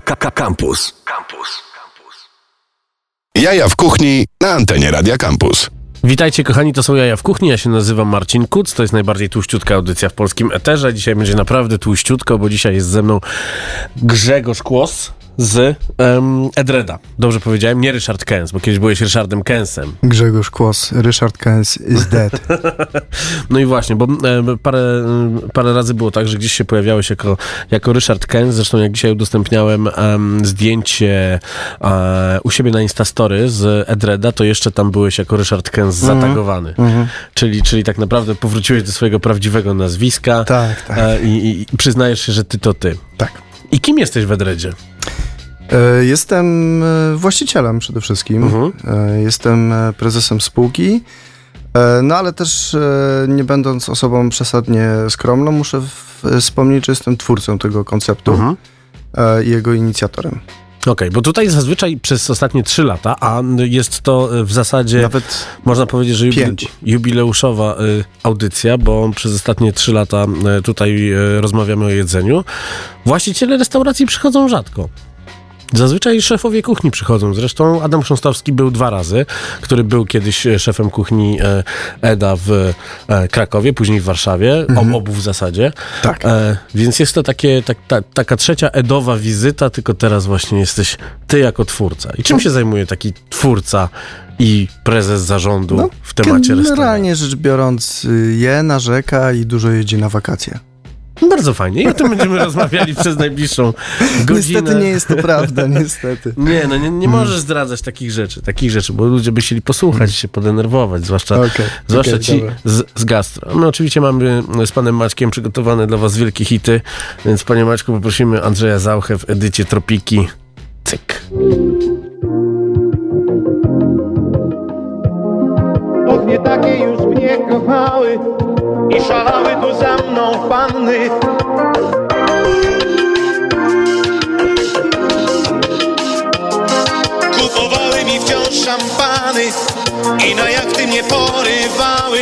Campus. Campus. Jaja w kuchni na antenie Radia Campus. Witajcie kochani, to są Jaja w Kuchni, ja się nazywam Marcin Kuc, to jest najbardziej tłuściutka audycja w polskim eterze. Dzisiaj będzie naprawdę tłuściutko, bo dzisiaj jest ze mną Grzegorz Kłos z um, Edreda. Dobrze powiedziałem, nie Ryszard Kens, bo kiedyś byłeś Ryszardem Kensem. Grzegorz Kłos, Ryszard Kens is dead. no i właśnie, bo e, parę, e, parę razy było tak, że gdzieś się pojawiałeś jako, jako Ryszard Kens, zresztą jak dzisiaj udostępniałem zdjęcie e, u siebie na Instastory z Edreda, to jeszcze tam byłeś jako Ryszard Kens mm -hmm. zatagowany. Mm -hmm. czyli, czyli tak naprawdę powróciłeś do swojego prawdziwego nazwiska tak, tak. i, i przyznajesz się, że ty to ty. Tak. I kim jesteś w Edredzie? E, jestem e, właścicielem przede wszystkim. Mhm. E, jestem prezesem spółki. No ale też nie będąc osobą przesadnie skromną, muszę wspomnieć, że jestem twórcą tego konceptu mhm. i jego inicjatorem. Okej, okay, bo tutaj zazwyczaj przez ostatnie trzy lata, a jest to w zasadzie, Nawet można powiedzieć, że jubi jubileuszowa audycja, bo przez ostatnie trzy lata tutaj rozmawiamy o jedzeniu. Właściciele restauracji przychodzą rzadko. Zazwyczaj szefowie kuchni przychodzą. Zresztą Adam Chrząstowski był dwa razy, który był kiedyś e, szefem kuchni e, Eda w e, Krakowie, później w Warszawie, mhm. obu w zasadzie. Tak. Więc jest to takie, tak, ta, taka trzecia Edowa wizyta, tylko teraz właśnie jesteś ty jako twórca. I czym no. się zajmuje taki twórca i prezes zarządu no, w temacie restauracji? Generalnie rzecz biorąc, y, je, narzeka i dużo jedzie na wakacje. No bardzo fajnie. I o tym będziemy rozmawiali przez najbliższą godzinę. Niestety nie jest to prawda, niestety. Nie, no nie, nie możesz zdradzać takich rzeczy, takich rzeczy, bo ludzie by chcieli posłuchać, się podenerwować, zwłaszcza, okay, zwłaszcza okay, ci z, z, gastro. My oczywiście mamy z panem Maćkiem przygotowane dla was wielkie hity, więc panie Maćku poprosimy Andrzeja Zauchę w edycie Tropiki. Cyk. nie takie już mnie kochały i szalały tu za mną panny. Kupowały mi wciąż szampany i na jachty mnie porywały.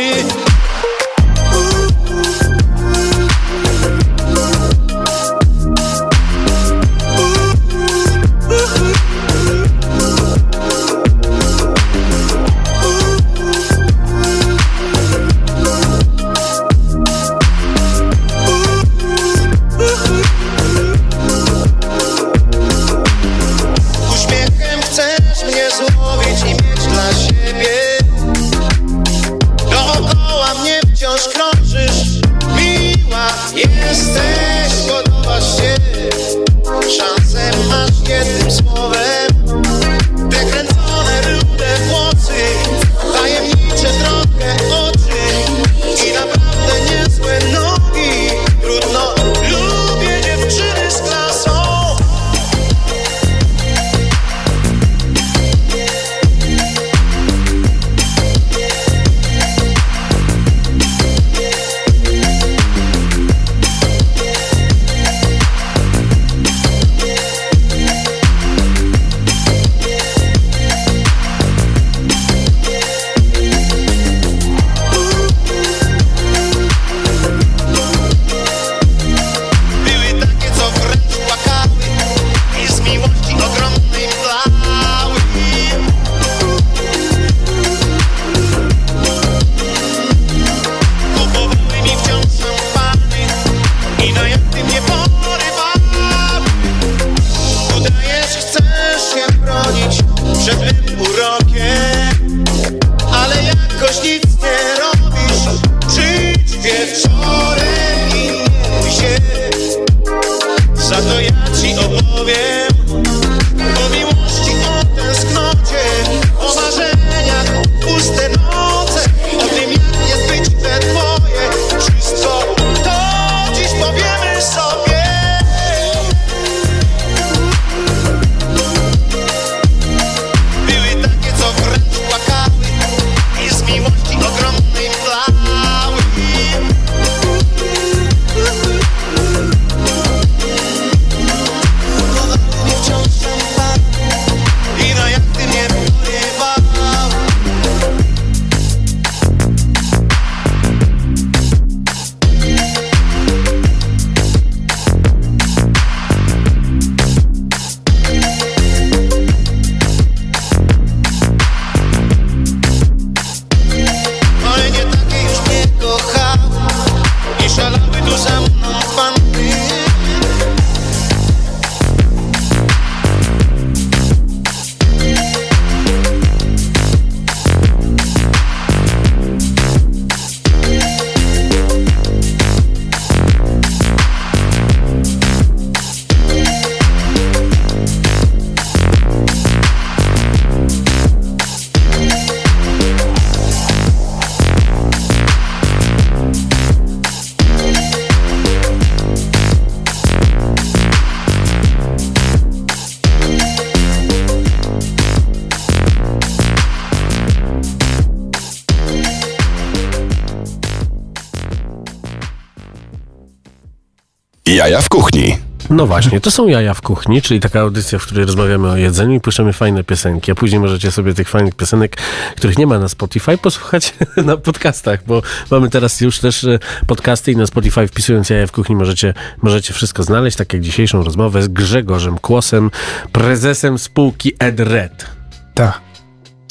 Jaja w kuchni. No właśnie, to są jaja w kuchni, czyli taka audycja, w której rozmawiamy o jedzeniu i puszczamy fajne piosenki, a później możecie sobie tych fajnych piosenek, których nie ma na Spotify, posłuchać na podcastach, bo mamy teraz już też e, podcasty i na Spotify wpisując jaja w kuchni możecie, możecie wszystko znaleźć, tak jak dzisiejszą rozmowę z Grzegorzem Kłosem, prezesem spółki EdRed. Tak.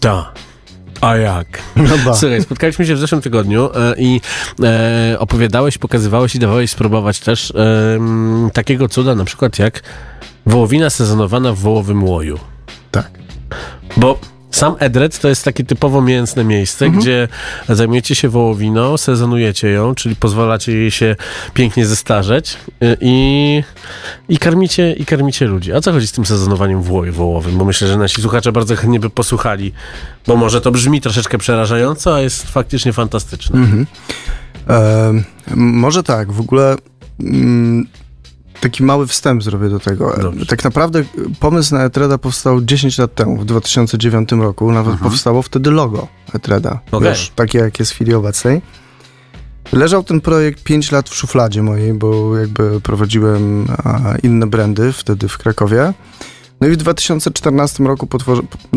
Ta. A jak? No ba. Słuchaj, spotkaliśmy się w zeszłym tygodniu e, i e, opowiadałeś, pokazywałeś i dawałeś spróbować też em, takiego cuda, na przykład jak wołowina sezonowana w wołowym łoju. Tak. Bo sam Edred to jest takie typowo mięsne miejsce, gdzie zajmujecie się wołowiną, sezonujecie ją, czyli pozwalacie jej się pięknie zestarzeć y, i, i, karmicie, i karmicie ludzi. A co chodzi z tym sezonowaniem w wołowym? Bo myślę, że nasi słuchacze bardzo chętnie by posłuchali, bo może to brzmi troszeczkę przerażająco, a jest faktycznie fantastyczne. E, może tak, w ogóle mm, taki mały wstęp zrobię do tego. Dobrze. Tak naprawdę pomysł na Etreda powstał 10 lat temu, w 2009 roku. Nawet powstało wtedy logo Etreda, Okej. wiesz, takie jak jest w chwili obecnej. Leżał ten projekt 5 lat w szufladzie mojej, bo jakby prowadziłem inne brandy wtedy w Krakowie. No i w 2014 roku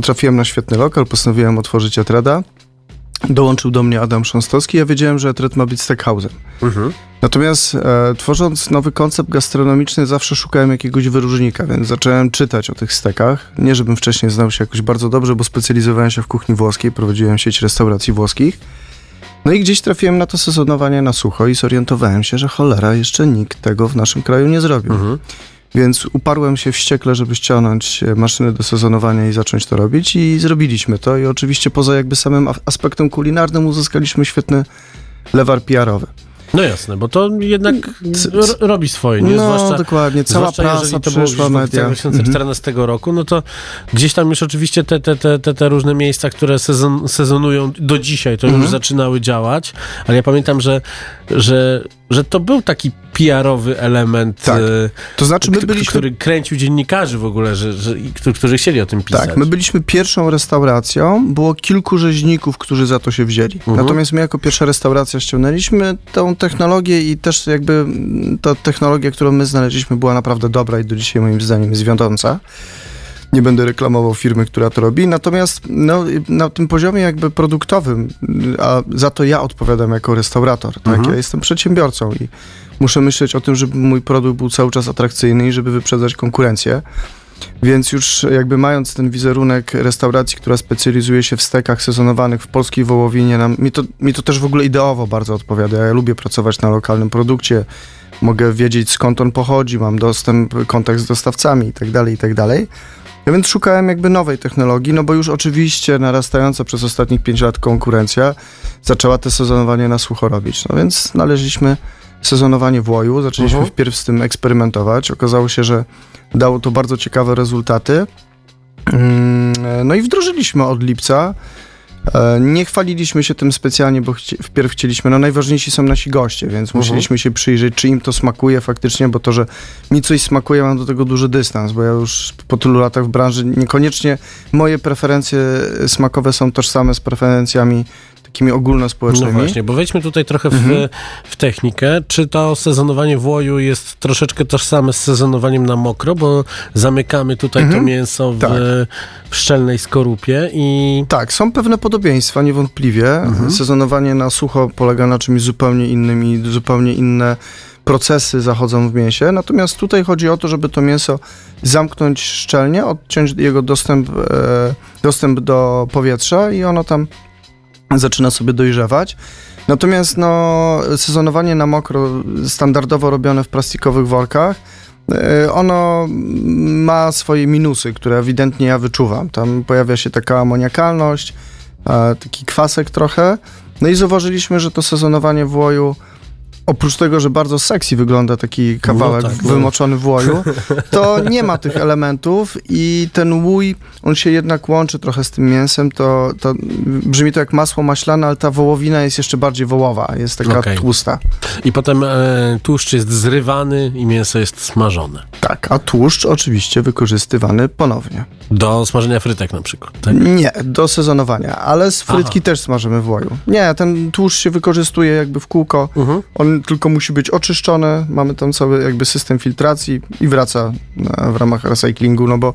trafiłem na świetny lokal, postanowiłem otworzyć Etreda. Dołączył do mnie Adam Szonstowski, ja wiedziałem, że Etred ma być steakhouse'em. Mhm. Natomiast e, tworząc nowy koncept gastronomiczny, zawsze szukałem jakiegoś wyróżnika, więc zacząłem czytać o tych stekach. Nie, żebym wcześniej znał się jakoś bardzo dobrze, bo specjalizowałem się w kuchni włoskiej, prowadziłem sieć restauracji włoskich. No i gdzieś trafiłem na to sezonowanie na sucho i zorientowałem się, że cholera, jeszcze nikt tego w naszym kraju nie zrobił. Mhm. Więc uparłem się wściekle, żeby ściągnąć e, maszyny do sezonowania i zacząć to robić i zrobiliśmy to i oczywiście poza jakby samym aspektem kulinarnym uzyskaliśmy świetny lewar PR-owy. No jasne, bo to jednak C- r- robi swoje, nie? No, dokładnie. Cała zwłaszcza prasa jeżeli to było przyszła, w media. 2014 roku, no to gdzieś tam już oczywiście te, te, te, te, te różne miejsca, które sezon, sezonują do dzisiaj, to Mhm. już zaczynały działać, ale ja pamiętam, że, że, że to był taki PR-owy element, Tak. e, To znaczy, my byliśmy który kręcił dziennikarzy w ogóle, że, że, którzy chcieli o tym pisać. Tak, my byliśmy pierwszą restauracją, było kilku rzeźników, którzy za to się wzięli. Mhm. Natomiast my jako pierwsza restauracja ściągnęliśmy tą technologię i też jakby mm, ta technologia, którą my znaleźliśmy była naprawdę dobra i do dzisiaj moim zdaniem jest wiodąca. Nie będę reklamował firmy, która to robi, natomiast no, na tym poziomie jakby produktowym, a za to ja odpowiadam jako restaurator, tak? Mhm. Ja jestem przedsiębiorcą i muszę myśleć o tym, żeby mój produkt był cały czas atrakcyjny i żeby wyprzedzać konkurencję. Więc już jakby mając ten wizerunek restauracji, która specjalizuje się w stekach sezonowanych w polskiej wołowinie, nam, mi, to, mi to też w ogóle ideowo bardzo odpowiada. Ja lubię pracować na lokalnym produkcie, mogę wiedzieć skąd on pochodzi, mam dostęp, kontakt z dostawcami itd., itd. No więc szukałem jakby nowej technologii, no bo już oczywiście narastająca przez ostatnich 5 lat konkurencja zaczęła te sezonowanie na sucho robić. No więc znaleźliśmy sezonowanie w łoju, zaczęliśmy Mhm. wpierw z tym eksperymentować. Okazało się, że dało to bardzo ciekawe rezultaty. Mm, No i wdrożyliśmy od lipca. E, Nie chwaliliśmy się tym specjalnie, bo chci- wpierw chcieliśmy, no najważniejsi są nasi goście, więc Mhm. musieliśmy się przyjrzeć, czy im to smakuje faktycznie, bo to, że mi coś smakuje, mam do tego duży dystans, bo ja już po tylu latach w branży niekoniecznie moje preferencje smakowe są tożsame z preferencjami takimi No ogólnospołecznymi. właśnie, bo wejdźmy tutaj trochę w, Mhm. w technikę. Czy to sezonowanie w łoju jest troszeczkę tożsame z sezonowaniem na mokro, bo zamykamy tutaj to Mhm. mięso w, Tak. w szczelnej skorupie i Tak, są pewne podobieństwa, niewątpliwie. Mhm. Sezonowanie na sucho polega na czymś zupełnie innym i zupełnie inne procesy zachodzą w mięsie. Natomiast tutaj chodzi o to, żeby to mięso zamknąć szczelnie, odciąć jego dostęp, e, dostęp do powietrza i ono tam zaczyna sobie dojrzewać. Natomiast no, sezonowanie na mokro, standardowo robione w plastikowych workach, e, ono ma swoje minusy, które ewidentnie ja wyczuwam. Tam pojawia się taka amoniakalność, taki kwasek trochę. No i zauważyliśmy, że to sezonowanie w łoju, oprócz tego, że bardzo sexy wygląda taki kawałek tak, no. wymoczony w łoju, to nie ma tych elementów i ten łój, on się jednak łączy trochę z tym mięsem, to, to brzmi to jak masło maślane, ale ta wołowina jest jeszcze bardziej wołowa, jest taka Okej. tłusta. I potem e, tłuszcz jest zrywany i mięso jest smażone. Tak, a tłuszcz oczywiście wykorzystywany ponownie. Do smażenia frytek na przykład. Tak? Nie, do sezonowania, ale z frytki Aha. też smażymy w łoju. Nie, ten tłuszcz się wykorzystuje jakby w kółko. Mhm. On tylko musi być oczyszczony, mamy tam cały jakby system filtracji i wraca w ramach recyklingu, no bo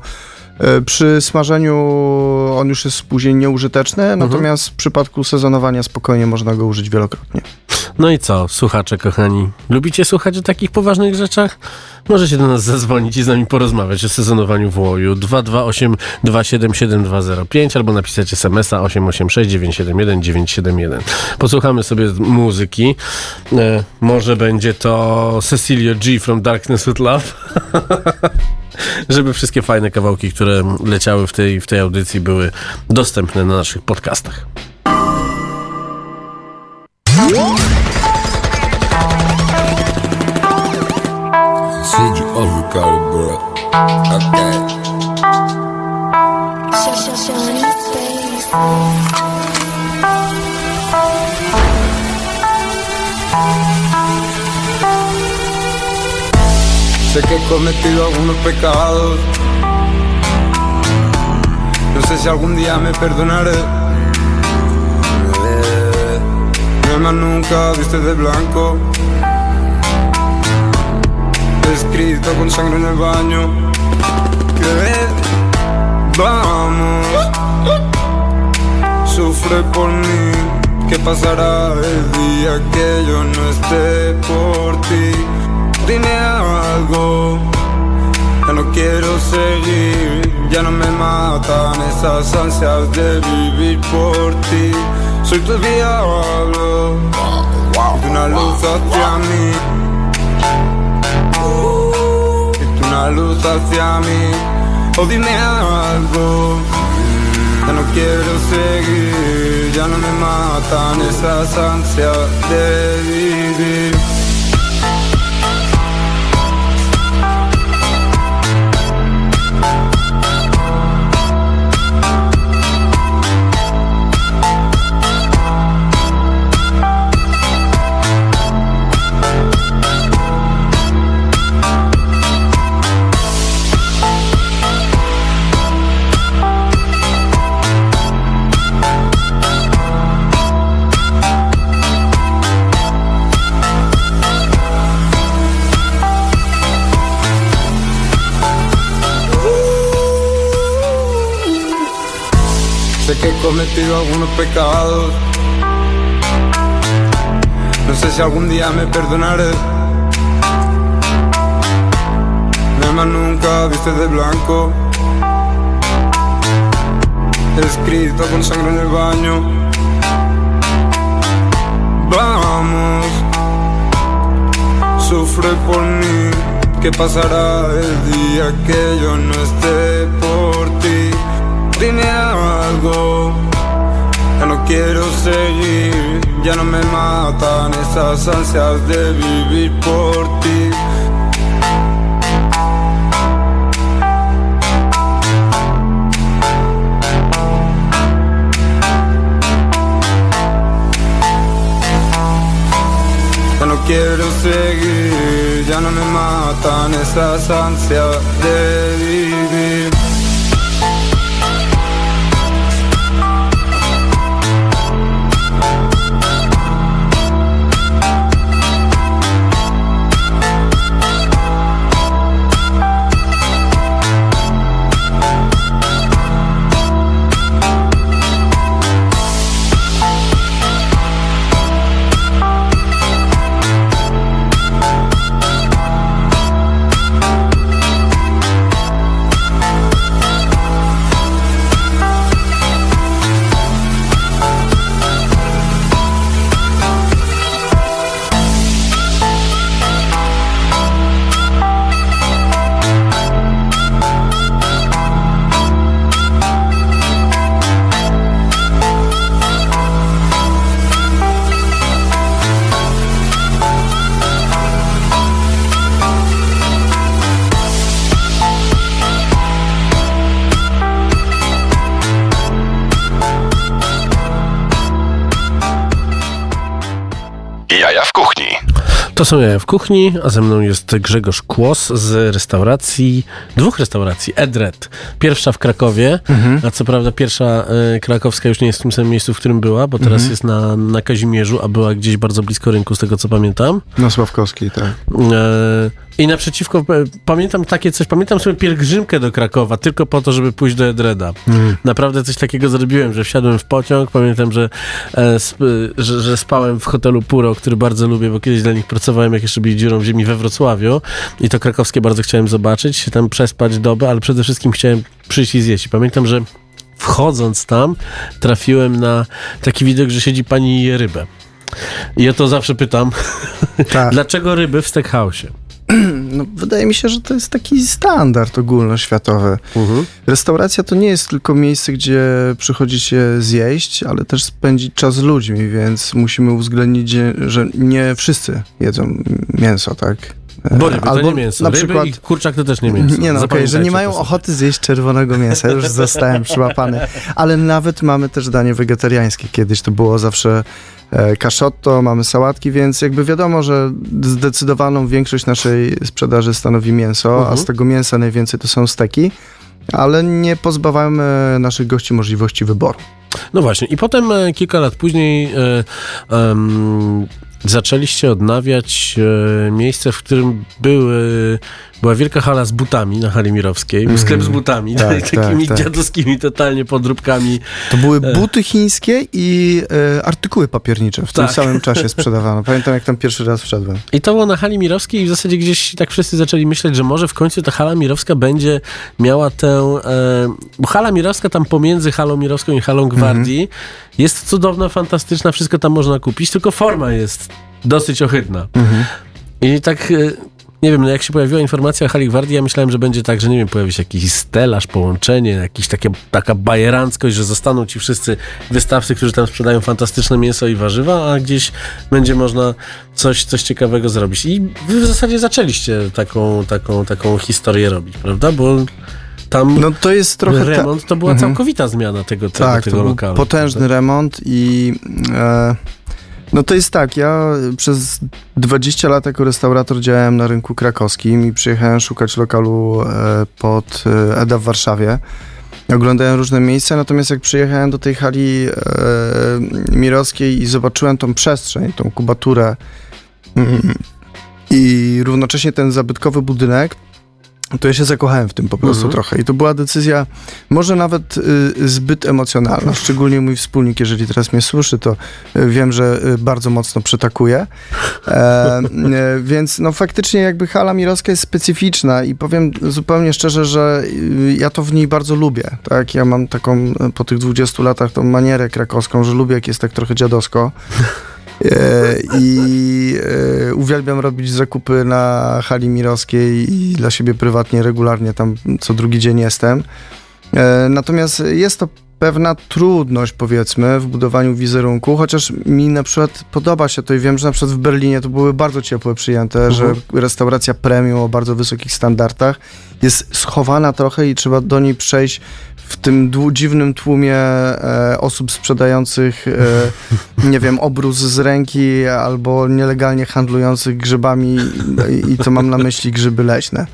przy smażeniu on już jest później nieużyteczny, natomiast w przypadku sezonowania spokojnie można go użyć wielokrotnie. No i co, słuchacze kochani? Lubicie słuchać o takich poważnych rzeczach? Możecie do nas zadzwonić i z nami porozmawiać o sezonowaniu w łoju 228 277 205 albo napisać smsa 886 971 971. Posłuchamy sobie muzyki. E, może będzie to Cecilia G from Darkness with Love. Żeby wszystkie fajne kawałki, które leciały w tej, w tej audycji były dostępne na naszych podcastach. Bro. Okay. Sé que he cometido algunos pecados. No sé si algún día me perdonaré. Eh, No nunca viste de blanco. Escrito con sangre en el baño. Que vamos. Sufre por mí. ¿Qué pasará el día que yo no esté por ti? Dime algo. Ya no quiero seguir, ya no me matan esas ansias de vivir por ti. Soy tu diablo, tú una luz hacia mí. Y tú una luz hacia mí. O dime algo, ya no quiero seguir, ya no me matan esas ansias de vivir. Sé que he cometido algunos pecados. No sé si algún día me perdonaré. Más nunca viste de blanco. Escrito con sangre en el baño. Vamos, sufre por mí. ¿Qué pasará el día que yo no esté por ti? Dime algo, ya no quiero seguir, ya no me matan esas ansias de vivir por ti. Ya no quiero seguir, ya no me matan esas ansias de vivir. To są jaja w kuchni, a ze mną jest Grzegorz Kłos z restauracji, dwóch restauracji, Edred. Pierwsza w Krakowie, a co prawda pierwsza e, krakowska już nie jest w tym samym miejscu, w którym była, bo teraz jest na, na Kazimierzu, a była gdzieś bardzo blisko rynku, z tego co pamiętam. Na Sławkowskiej, tak. E, I naprzeciwko, e, pamiętam takie coś, pamiętam sobie pielgrzymkę do Krakowa, tylko po to, żeby pójść do Edreda. Naprawdę coś takiego zrobiłem, że wsiadłem w pociąg, pamiętam, że, e, sp, że, że spałem w hotelu Puro, który bardzo lubię, bo kiedyś dla nich pracowałem, jak jeszcze byli dziurą w ziemi we Wrocławiu i to krakowskie bardzo chciałem zobaczyć, się tam przespać dobę, ale przede wszystkim chciałem przyjść i zjeść. I pamiętam, że wchodząc tam, trafiłem na taki widok, że siedzi pani i je rybę. I ja to zawsze pytam, tak. dlaczego ryby w steakhouse'ie? No, wydaje mi się, że to jest taki standard ogólnoświatowy. Restauracja to nie jest tylko miejsce, gdzie przychodzi się zjeść, ale też spędzić czas z ludźmi, więc musimy uwzględnić, że nie wszyscy jedzą mięso, tak? Bo ryby to nie mięso. Na ryby przykład, i kurczak to też nie mięso. Nie no, okej, że nie mają ochoty zjeść czerwonego mięsa. Już zostałem przyłapany. Ale nawet mamy też danie wegetariańskie. Kiedyś to było zawsze e, kaszotto, mamy sałatki, więc jakby wiadomo, że zdecydowaną większość naszej sprzedaży stanowi mięso, a Mhm. z tego mięsa najwięcej to są steki. Ale nie pozbawiamy naszych gości możliwości wyboru. No właśnie. I potem e, kilka lat później e, em, zaczęliście odnawiać e, miejsce, w którym były, była wielka hala z butami na hali Mirowskiej. Był sklep z butami, Tak, takimi tak, tak. dziadowskimi totalnie podróbkami. To były buty chińskie i e, artykuły papiernicze w tym Tak. samym czasie sprzedawano. Pamiętam, jak tam pierwszy raz wszedłem. I to było na hali Mirowskiej i w zasadzie gdzieś tak wszyscy zaczęli myśleć, że może w końcu ta hala Mirowska będzie miała tę... E, bo hala Mirowska tam pomiędzy halą Mirowską i halą Gwardii jest cudowna, fantastyczna, wszystko tam można kupić, tylko forma jest dosyć ohydna. I tak... Nie wiem, no jak się pojawiła informacja o hali Gwardii, ja myślałem, że będzie tak, że nie wiem, pojawi się jakiś stelaż, połączenie, takie, taka bajeranckość, że zostaną ci wszyscy wystawcy, którzy tam sprzedają fantastyczne mięso i warzywa, a gdzieś będzie można coś, coś ciekawego zrobić. I wy w zasadzie zaczęliście taką, taką, taką historię robić, prawda? Bo tam No to jest trochę... remont to była Mhm. całkowita zmiana tego, tego, Tak, tego lokalu. potężny prawda? remont i e, no to jest tak, ja przez 20 lat jako restaurator działałem na rynku krakowskim i przyjechałem szukać lokalu e, pod e, Eda w Warszawie. Oglądałem różne miejsca, natomiast jak przyjechałem do tej hali e, mirowskiej i zobaczyłem tą przestrzeń, tą kubaturę mm, i równocześnie ten zabytkowy budynek, to ja się zakochałem w tym po prostu Mhm. trochę. I to była decyzja może nawet y, zbyt emocjonalna. Szczególnie mój wspólnik, jeżeli teraz mnie słyszy, to y, wiem, że y, bardzo mocno przytakuje. E, e, więc no faktycznie jakby hala mirowska jest specyficzna i powiem zupełnie szczerze, że y, ja to w niej bardzo lubię. Tak, ja mam taką y, po tych 20 latach tą manierę krakowską, że lubię jak jest tak trochę dziadowsko. E, I e, uwielbiam robić zakupy na hali mirowskiej i dla siebie prywatnie regularnie tam co drugi dzień jestem. E, Natomiast jest to pewna trudność, powiedzmy, w budowaniu wizerunku, chociaż mi na przykład podoba się to i wiem, że na przykład w Berlinie to były bardzo ciepłe przyjęte, że restauracja premium o bardzo wysokich standardach jest schowana trochę i trzeba do niej przejść w tym dziwnym tłumie e, osób sprzedających, e, nie wiem, obrus z ręki albo nielegalnie handlujących grzybami i, i to mam na myśli grzyby leśne.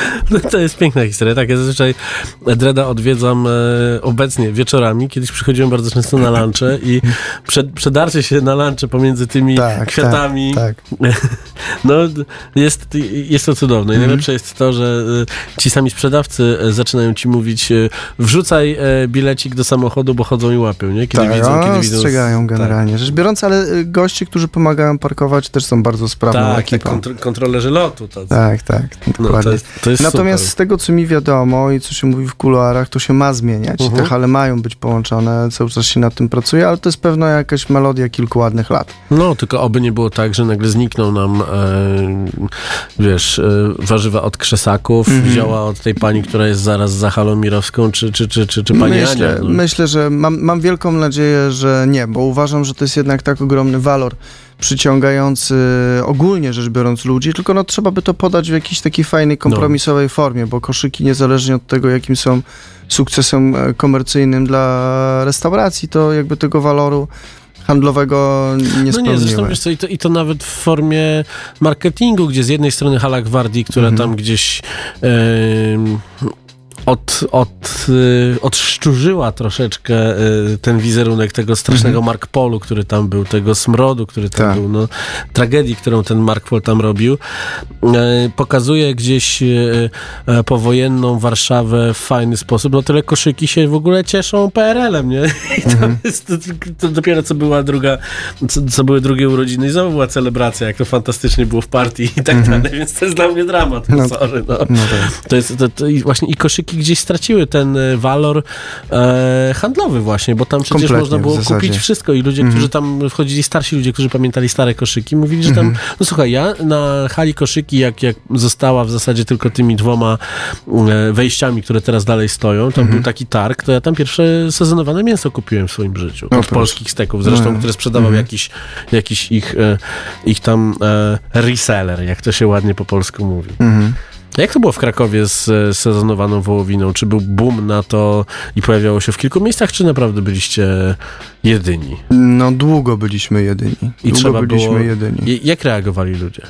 No, to jest piękna historia. Tak, ja zazwyczaj Dreda odwiedzam e, obecnie wieczorami. Kiedyś przychodziłem bardzo często na lunche i przed, przedarcie się na lunche pomiędzy tymi Tak, kwiatami. Tak, No, jest, jest to cudowne. I Mhm. najlepsze jest to, że e, ci sami sprzedawcy e, zaczynają ci mówić e, wrzucaj bilecik do samochodu, bo chodzą i łapią, nie? Kiedy tak, widzą, kiedy widzą. ostrzegają generalnie rzecz biorąc, ale goście, którzy pomagają parkować też są bardzo sprawną Tak, tak, ekipą. kontro- kontrolerzy lotu. Tacy. Tak, tak, No, dokładnie. to jest, to Natomiast super. z tego, co mi wiadomo i co się mówi w kuluarach, to się ma zmieniać. Mhm. Te hale mają być połączone, cały czas się nad tym pracuje, ale to jest pewna jakaś melodia kilku ładnych lat. No, tylko oby nie było tak, że nagle znikną nam, e, wiesz, e, warzywa od krzesaków, Mhm. zioła od tej pani, która jest zaraz za halą mirowską, czy, czy, czy, czy, czy pani myślę, Ania. No. myślę, że mam, mam wielką nadzieję, że nie, bo uważam, że to jest jednak tak ogromny walor przyciągający ogólnie rzecz biorąc ludzi, tylko no trzeba by to podać w jakiejś takiej fajnej, kompromisowej formie, bo koszyki niezależnie od tego, jakim są sukcesem e, komercyjnym dla restauracji, to jakby tego waloru handlowego nie No nie, spełniły. zresztą wiesz co, i to, i to nawet w formie marketingu, gdzie z jednej strony Hala Gwardii, która Mhm. tam gdzieś em, od, od, y, odszczurzyła troszeczkę y, ten wizerunek tego strasznego Mark-Polu, który tam był, tego smrodu, który tam Mhm. Tak. był, no, tragedii, którą ten Mark-Pol tam robił, e, pokazuje gdzieś powojenną Warszawę w fajny sposób, no tyle koszyki się w ogóle cieszą PRL-em, nie? I to, Mhm. jest, to, to dopiero co była druga, co, co były drugie urodziny i znowu była celebracja, jak to fantastycznie było w partii i tak dalej, więc to jest dla mnie dramat, no, Mhm. Sorry, no. No tak. To jest, to, to właśnie i koszyki gdzieś straciły ten e, walor e, handlowy właśnie, bo tam przecież Kompletnie, można było. Mhm. kupić wszystko i ludzie, którzy tam wchodzili, starsi ludzie, którzy pamiętali stare koszyki, mówili, że tam, Mhm. no słuchaj, ja na hali koszyki, jak, jak została w zasadzie tylko tymi dwoma e, wejściami, które teraz dalej stoją, tam Mhm. był taki targ, to ja tam pierwsze sezonowane mięso kupiłem w swoim życiu. Od proszę. polskich steków, zresztą, No. które sprzedawał jakiś, jakiś ich, e, ich tam e, reseller, jak to się ładnie po polsku mówi. Mhm. Jak to było w Krakowie z e, sezonowaną wołowiną? Czy był boom na to i pojawiało się w kilku miejscach, czy naprawdę byliście jedyni? No długo byliśmy jedyni. I długo trzeba byliśmy było... jedyni. I- Jak reagowali ludzie?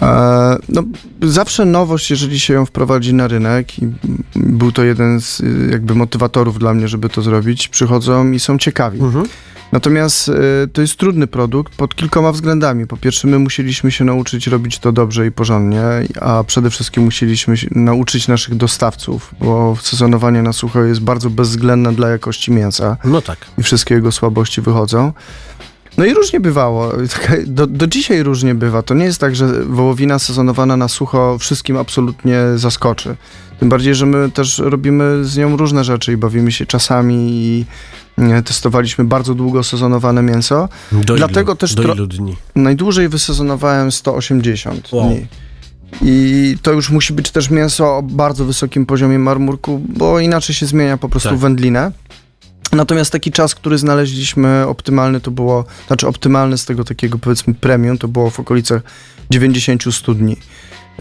E, no, zawsze nowość, jeżeli się ją wprowadzi na rynek i był to jeden z y, jakby motywatorów dla mnie, żeby to zrobić, przychodzą i są ciekawi. Mhm. Natomiast y, to jest trudny produkt pod kilkoma względami. Po pierwsze, my musieliśmy się nauczyć robić to dobrze i porządnie, a przede wszystkim musieliśmy nauczyć naszych dostawców, bo sezonowanie na sucho jest bardzo bezwzględne dla jakości mięsa No tak. i wszystkie jego słabości wychodzą. No i różnie bywało. Do, do dzisiaj różnie bywa. To nie jest tak, że wołowina sezonowana na sucho wszystkim absolutnie zaskoczy. Tym bardziej, że my też robimy z nią różne rzeczy i bawimy się czasami i e, testowaliśmy bardzo długo sezonowane mięso. Do Dlatego ilu, też do ilu dni? Najdłużej wysezonowałem 180 Wow. dni. I to już musi być też mięso o bardzo wysokim poziomie marmurku, bo inaczej się zmienia po prostu Tak. wędlinę. Natomiast taki czas, który znaleźliśmy optymalny, to było, znaczy optymalny z tego takiego powiedzmy premium, to było w okolicach 90-100 dni.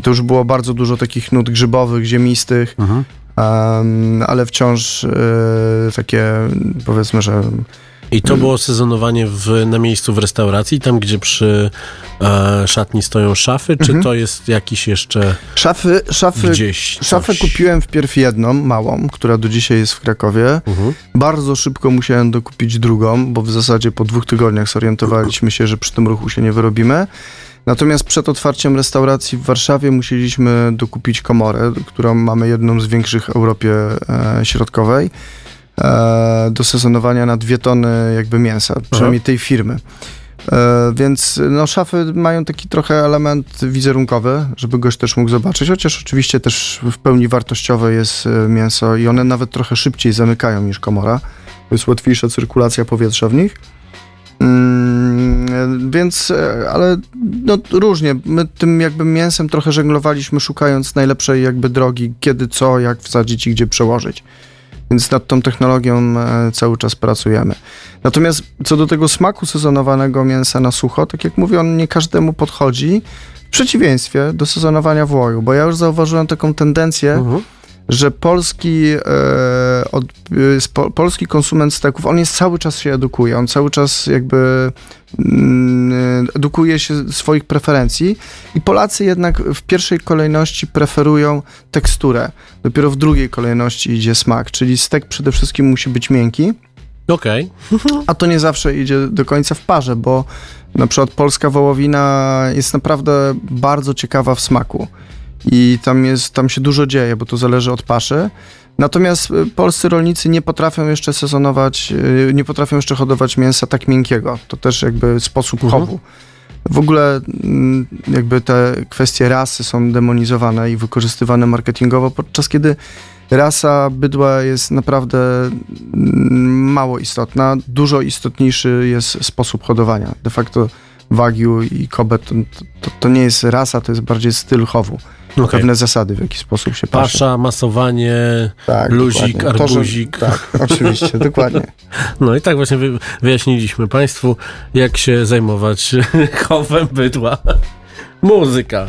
To już było bardzo dużo takich nut grzybowych, ziemistych, Mhm. em, ale wciąż e, takie powiedzmy, że I to było sezonowanie w, na miejscu w restauracji, tam gdzie przy e, szatni stoją szafy, czy Mhm. to jest jakiś jeszcze szafy, szafy gdzieś Szafę kupiłem wpierw jedną, małą, która do dzisiaj jest w Krakowie. Mhm. Bardzo szybko musiałem dokupić drugą, bo w zasadzie po dwóch tygodniach zorientowaliśmy się, że przy tym ruchu się nie wyrobimy. Natomiast przed otwarciem restauracji w Warszawie musieliśmy dokupić komorę, którą mamy jedną z większych w Europie e, Środkowej, do sezonowania na dwie tony jakby mięsa, przynajmniej tej firmy. E, więc no, szafy mają taki trochę element wizerunkowy, żeby gość też mógł zobaczyć, chociaż oczywiście też w pełni wartościowe jest e, mięso i one nawet trochę szybciej zamykają niż komora. Jest łatwiejsza cyrkulacja powietrza w nich. Mm, więc, e, ale no, różnie. My tym jakby mięsem trochę żeglowaliśmy, szukając najlepszej jakby drogi, kiedy co, jak wsadzić i gdzie przełożyć. Więc nad tą technologią e, cały czas pracujemy. Natomiast co do tego smaku sezonowanego mięsa na sucho, tak jak mówię, on nie każdemu podchodzi. W przeciwieństwie do sezonowania wołoju, bo ja już zauważyłem taką tendencję, Mhm. Że polski, e, od, e, polski konsument steków, on jest cały czas się edukuje, on cały czas jakby mm, edukuje się swoich preferencji i Polacy jednak w pierwszej kolejności preferują teksturę, dopiero w drugiej kolejności idzie smak, czyli stek przede wszystkim musi być miękki, Okej. a to nie zawsze idzie do końca w parze, bo na przykład polska wołowina jest naprawdę bardzo ciekawa w smaku. I tam, jest, tam się dużo dzieje, bo to zależy od paszy. Natomiast y, polscy rolnicy nie potrafią jeszcze sezonować, y, nie potrafią jeszcze hodować mięsa tak miękkiego. To też jakby sposób Mhm. chowu. W ogóle mm, jakby te kwestie rasy są demonizowane i wykorzystywane marketingowo, podczas kiedy rasa bydła jest naprawdę mm, mało istotna. Dużo istotniejszy jest sposób hodowania. De facto Wagyu i Kobe to, to, to nie jest rasa, to jest bardziej styl chowu. Okej. Pewne zasady, w jaki sposób się paszy. Pasza, masowanie, Tak, luzik, dokładnie. To, że- arbuzik. tak, oczywiście, dokładnie. No i tak właśnie wy, wyjaśniliśmy Państwu, jak się zajmować chowem bydła. Muzyka.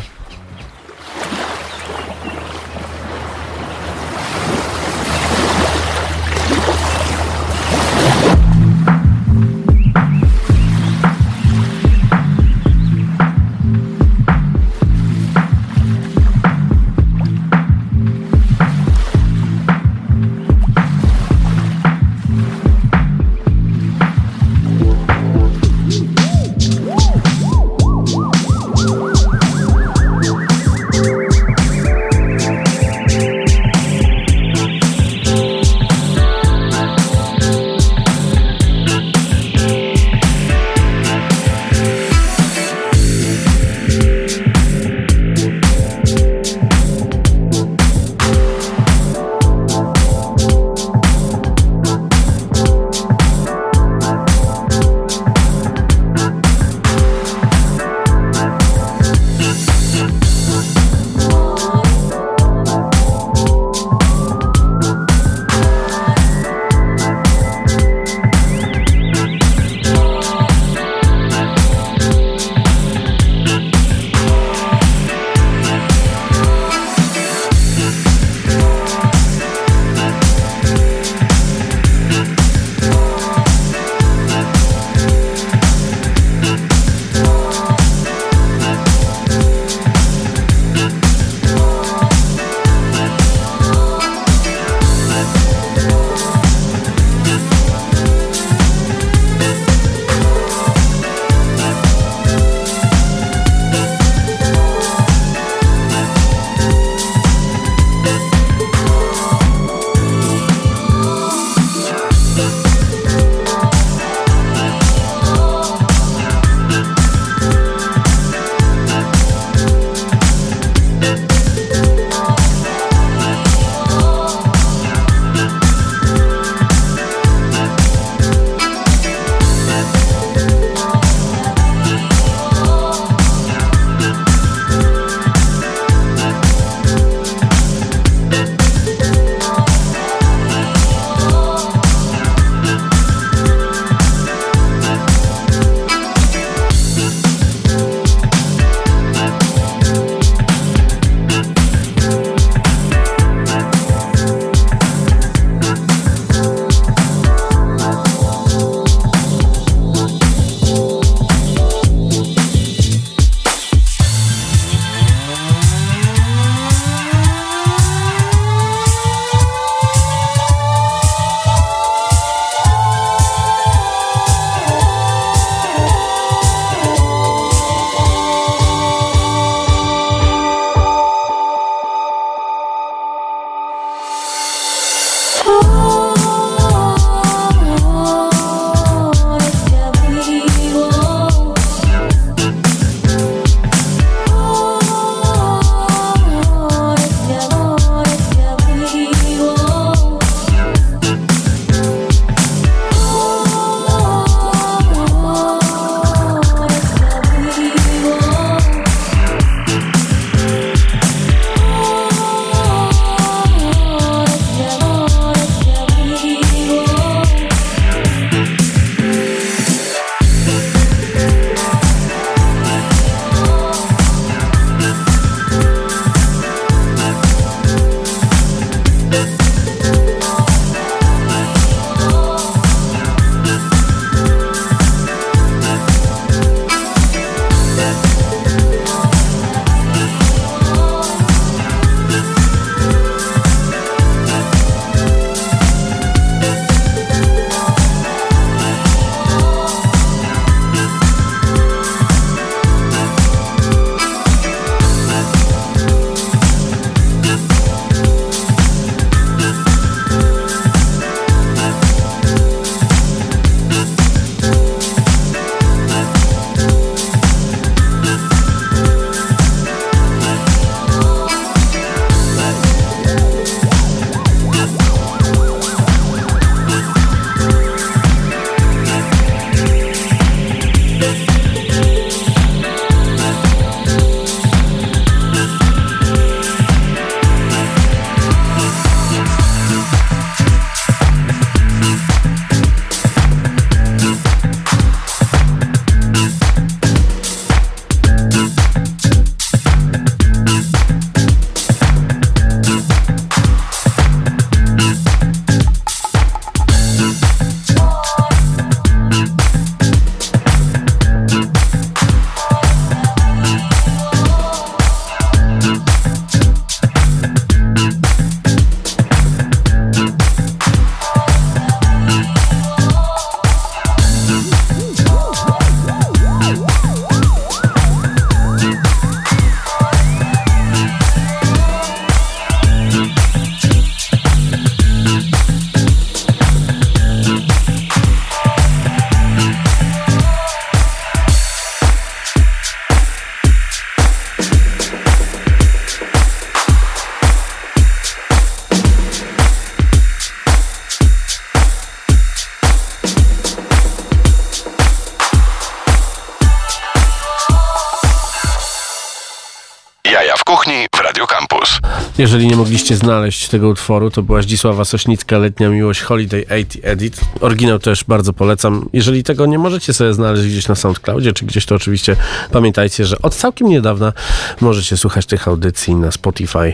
Jeżeli nie mogliście znaleźć tego utworu, to była Zdzisława Sośnicka, Letnia Miłość, Holiday 80 Edit. Oryginał też bardzo polecam. Jeżeli tego nie możecie sobie znaleźć gdzieś na SoundCloudzie, czy gdzieś, to oczywiście pamiętajcie, że od całkiem niedawna możecie słuchać tych audycji na Spotify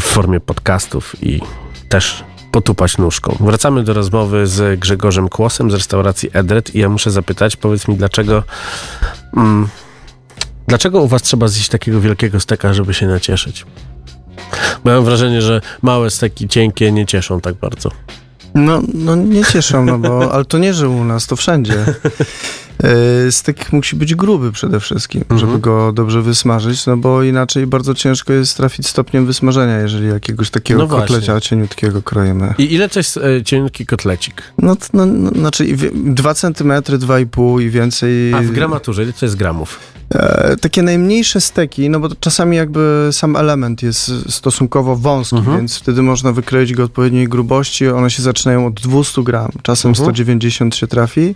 w formie podcastów i też potupać nóżką. Wracamy do rozmowy z Grzegorzem Kłosem z restauracji Edred i ja muszę zapytać, powiedz mi dlaczego... Mm, Dlaczego u was trzeba zjeść takiego wielkiego steka, żeby się nacieszyć? Bo ja mam wrażenie, że małe steki cienkie nie cieszą tak bardzo. No, no nie cieszą, no bo, ale to nie, że u nas, to wszędzie. Yy, Stek musi być gruby przede wszystkim, Mhm. żeby go dobrze wysmażyć, no bo inaczej bardzo ciężko jest trafić stopniem wysmażenia, jeżeli jakiegoś takiego No właśnie. kotlecia cieniutkiego kroimy. I ile to jest e, cienki kotlecik? No, no, no znaczy 2 cm, 2,5 i więcej. A w gramaturze ile to jest gramów? E, takie najmniejsze steki, no bo czasami jakby sam element jest stosunkowo wąski, Mhm. więc wtedy można wykroić go odpowiedniej grubości. One się zaczynają od 200 gram, czasem Mhm. 190 się trafi.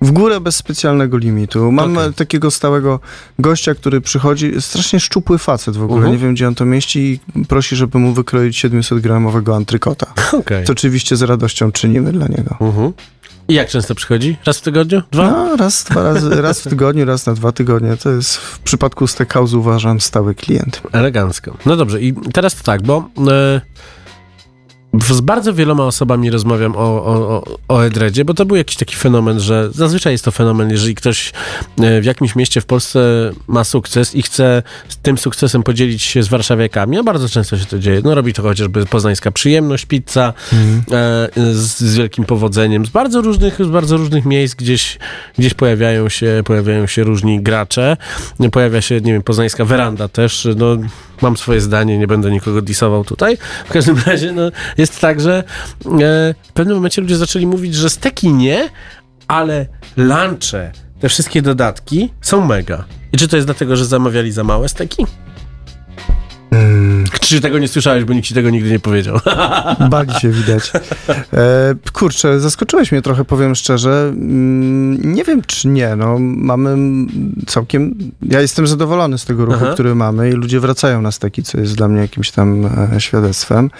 W górę bez specjalnego limitu. Mam e, takiego stałego gościa, który przychodzi, strasznie szczupły facet w ogóle, Mhm. nie wiem gdzie on to mieści i prosi, żeby mu wykroić 700 gramowego antrykota. Okej. To oczywiście z radością czynimy dla niego. Mhm. I jak często przychodzi? Raz w tygodniu? Dwa? No, raz, dwa razy, raz w tygodniu, raz na dwa tygodnie. To jest w przypadku steakhouse uważam stały klient. Elegancko. No dobrze, i teraz to tak, bo e, z bardzo wieloma osobami rozmawiam o, o, o, Edredzie, bo to był jakiś taki fenomen, że zazwyczaj jest to fenomen, jeżeli ktoś e, w jakimś mieście w Polsce ma sukces i chce z tym sukcesem podzielić się z warszawiakami, a bardzo często się to dzieje. No robi to chociażby Poznańska Przyjemność, pizza, e, z, z wielkim powodzeniem, z bardzo różnych, z bardzo różnych miejsc gdzieś, gdzieś pojawiają się, pojawiają się różni gracze. Pojawia się, nie wiem, Poznańska Weranda też, no mam swoje zdanie, nie będę nikogo disował tutaj. W każdym razie no, jest tak, że e, w pewnym momencie ludzie zaczęli mówić, że steki nie, ale lunche, te wszystkie dodatki są mega. I czy to jest dlatego, że zamawiali za małe steki? Czy tego nie słyszałeś, bo nikt ci tego nigdy nie powiedział? Bali się widać. E, kurczę, zaskoczyłeś mnie trochę, powiem szczerze. Mm, Nie wiem, czy nie. No, mamy całkiem... Ja jestem zadowolony z tego ruchu, Aha. który mamy i ludzie wracają na steki, co jest dla mnie jakimś tam e, świadectwem.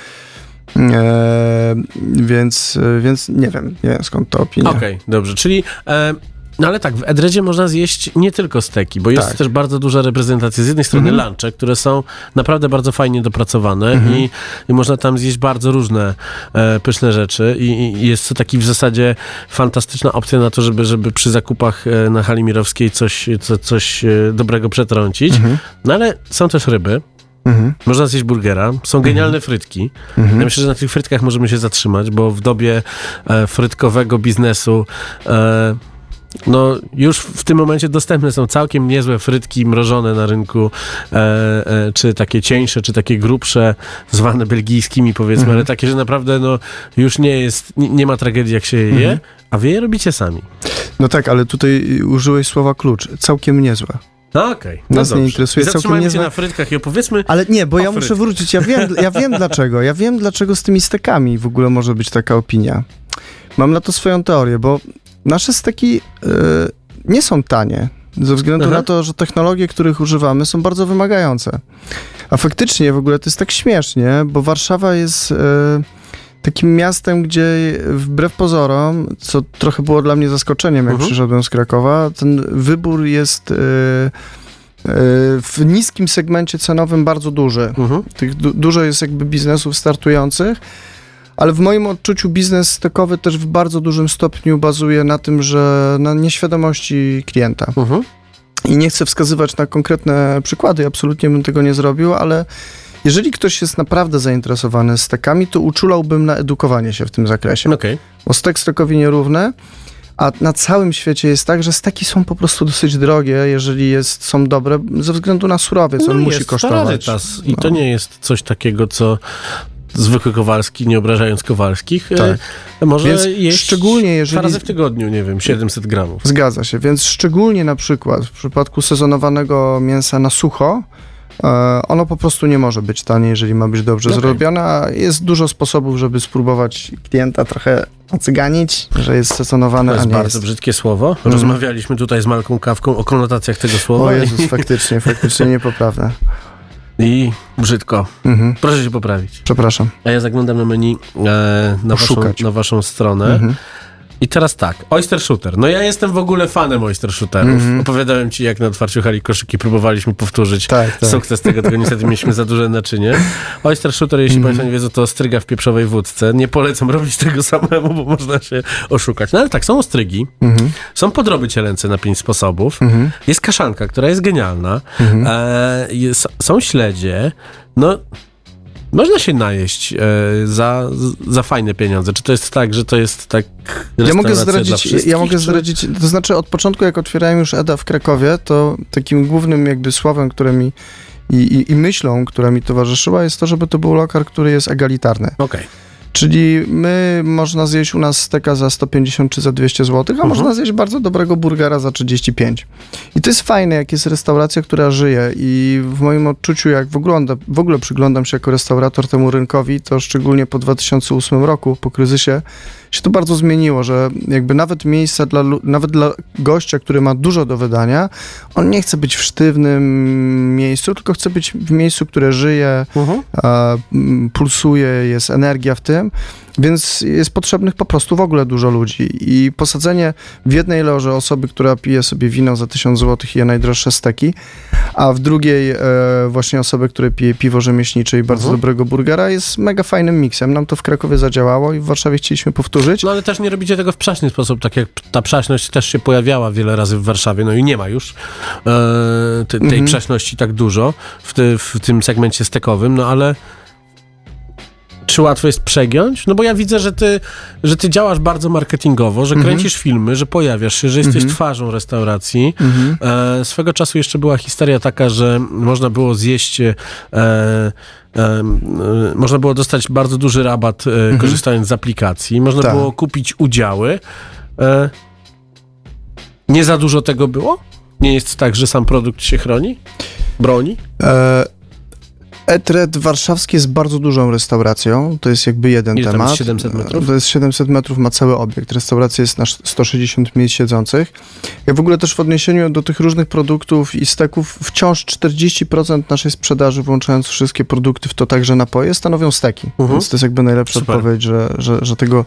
E, więc, e, więc nie wiem, nie wiem skąd to opinia. Okej, dobrze, czyli... E, no ale tak, w Edredzie można zjeść nie tylko steki, bo jest Tak. też bardzo duża reprezentacja. Z jednej strony Mhm. lunche, które są naprawdę bardzo fajnie dopracowane i, i można tam zjeść bardzo różne e, pyszne rzeczy i, i jest to taki w zasadzie fantastyczna opcja na to, żeby, żeby przy zakupach e, na hali mirowskiej coś, co, coś e, dobrego przetrącić. No ale są też ryby. Mhm. Można zjeść burgera, są genialne frytki. Ja myślę, że na tych frytkach możemy się zatrzymać, bo w dobie e, frytkowego biznesu e, no już w tym momencie dostępne są całkiem niezłe frytki mrożone na rynku, e, e, czy takie cieńsze, czy takie grubsze, zwane belgijskimi powiedzmy, ale takie, że naprawdę no już nie jest, nie, nie ma tragedii jak się je je, a wy je robicie sami. No tak, ale tutaj użyłeś słowa klucz. Całkiem niezłe. No okej. No Nas nie dobrze. interesuje całkiem niezłe- na frytkach i opowiedzmy, Ale nie, bo ja muszę frytkach. wrócić. Ja wiem, ja wiem dlaczego. Ja wiem, dlaczego z tymi stekami w ogóle może być taka opinia. Mam na to swoją teorię, bo nasze steki y, nie są tanie. Ze względu Aha. na to, że technologie, których używamy, są bardzo wymagające. A faktycznie w ogóle to jest tak śmiesznie, bo Warszawa jest y, takim miastem, gdzie wbrew pozorom, co trochę było dla mnie zaskoczeniem, jak Mhm. przyszedłem z Krakowa, ten wybór jest y, y, w niskim segmencie cenowym bardzo duży. mhm. Tych du- dużo jest jakby biznesów startujących, ale w moim odczuciu biznes stekowy też w bardzo dużym stopniu bazuje na tym, że na nieświadomości klienta. Mhm. I nie chcę wskazywać na konkretne przykłady, absolutnie bym tego nie zrobił, ale jeżeli ktoś jest naprawdę zainteresowany stekami, to uczulałbym na edukowanie się w tym zakresie. Okej. Bo stek stekowi nierówny, a na całym świecie jest tak, że steki są po prostu dosyć drogie, jeżeli jest, są dobre, ze względu na surowiec, on No musi jest kosztować. rarytas I No. to nie jest coś takiego, co zwykły Kowalski, nie obrażając Kowalskich, Tak. e, może Więc jeść szczególnie jeżeli- dwa razy w tygodniu, nie wiem, 700 gramów. Zgadza się, więc szczególnie na przykład w przypadku sezonowanego mięsa na sucho, e, ono po prostu nie może być tanie, jeżeli ma być dobrze Okej. zrobione, a jest dużo sposobów, żeby spróbować klienta trochę ocyganić, że jest To sezonowane, a jest bardzo jest. brzydkie słowo. Rozmawialiśmy tutaj z Malką Kawką o konotacjach tego słowa O Jezus, faktycznie, faktycznie niepoprawne. I brzydko. Mhm. Proszę się poprawić. Przepraszam. A ja zaglądam na menu e, na, waszą, na waszą stronę. Mhm. I teraz tak, Oyster Shooter. No ja jestem w ogóle fanem Oyster Shooterów. Mhm. Opowiadałem ci, jak na otwarciu hali koszyki próbowaliśmy powtórzyć Tak, tak. sukces tego, tylko niestety mieliśmy za duże naczynie. Oyster Shooter, jeśli Mhm. Państwo nie wiedzą, to ostryga w pieprzowej wódce. Nie polecam robić tego samemu, bo można się oszukać. No ale tak, są ostrygi, Mhm. są podroby cielęce na pięć sposobów, Mhm. jest kaszanka, która jest genialna, Mhm. e, jest, są śledzie, no... Można się najeść e, za, za fajne pieniądze. Czy to jest tak, że to jest tak. Ja mogę zdradzić, ja mogę czy- zdradzić, to znaczy od początku jak otwierałem już Eda w Krakowie, to takim głównym jakby słowem, które mi i, i, i myślą, która mi towarzyszyła jest to, żeby to był lokal, który jest egalitarny. Okej. Czyli my można zjeść u nas steka za 150 czy za 200 zł, a Mhm. można zjeść bardzo dobrego burgera za 35. I to jest fajne, jak jest restauracja, która żyje i w moim odczuciu, jak w ogóle, w ogóle przyglądam się jako restaurator temu rynkowi, to szczególnie po 2008 roku, po kryzysie, się to bardzo zmieniło, że jakby nawet miejsca dla, nawet dla gościa, który ma dużo do wydania, on nie chce być w sztywnym miejscu, tylko chce być w miejscu, które żyje, Mhm. a, mm, pulsuje, jest energia w tym, więc jest potrzebnych po prostu w ogóle dużo ludzi. I posadzenie w jednej loży osoby, która pije sobie wino za 1000 zł i je najdroższe steki, a w drugiej e, właśnie osoby, które pije piwo rzemieślnicze i bardzo Mhm. dobrego burgera, jest mega fajnym miksem. Nam to w Krakowie zadziałało i w Warszawie chcieliśmy powtórzyć. No ale też nie robicie tego w przaśny sposób, tak jak ta przaśność też się pojawiała wiele razy w Warszawie, no i nie ma już e, te, tej Mhm. przaśności tak dużo w, ty, w tym segmencie stekowym, no ale czy łatwo jest przegiąć? No bo ja widzę, że ty, że ty działasz bardzo marketingowo, że kręcisz filmy, że pojawiasz się, że jesteś twarzą restauracji. E, swego czasu jeszcze była historia taka, że można było zjeść e, e, e, można było dostać bardzo duży rabat e, korzystając z aplikacji, można Tak. było kupić udziały. Nie za dużo tego było? Nie jest tak, że sam produkt się chroni? Broni? E, Etred warszawski jest bardzo dużą restauracją. To jest jakby jeden Ile tam temat. jest, 700 metrów? To jest 700 metrów, ma cały obiekt. Restauracja jest na 160 miejsc siedzących. Ja w ogóle też w odniesieniu do tych różnych produktów i steków, wciąż 40% naszej sprzedaży, włączając wszystkie produkty, w to także napoje, stanowią steki. Mhm. Więc to jest jakby najlepsza Super. odpowiedź, że, że, że tego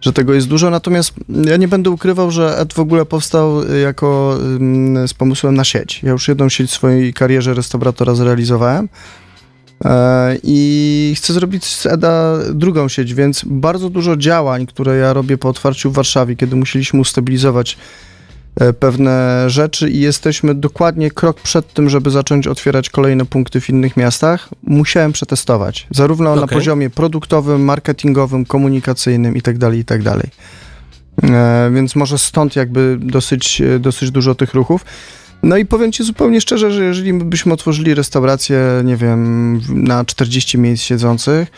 że tego jest dużo, natomiast ja nie będę ukrywał, że Ed w ogóle powstał y, jako z pomysłem na sieć. Ja już jedną sieć w swojej karierze restauratora zrealizowałem i chcę zrobić z Eda drugą sieć, więc bardzo dużo działań, które ja robię po otwarciu w Warszawie, kiedy musieliśmy ustabilizować e, pewne rzeczy i jesteśmy dokładnie krok przed tym, żeby zacząć otwierać kolejne punkty w innych miastach, musiałem przetestować. Zarówno na Okej. poziomie produktowym, marketingowym, komunikacyjnym itd., itd. E, więc może stąd jakby dosyć, e, dosyć dużo tych ruchów. No i powiem Ci zupełnie szczerze, że jeżeli byśmy otworzyli restaurację, nie wiem, na 40 miejsc siedzących,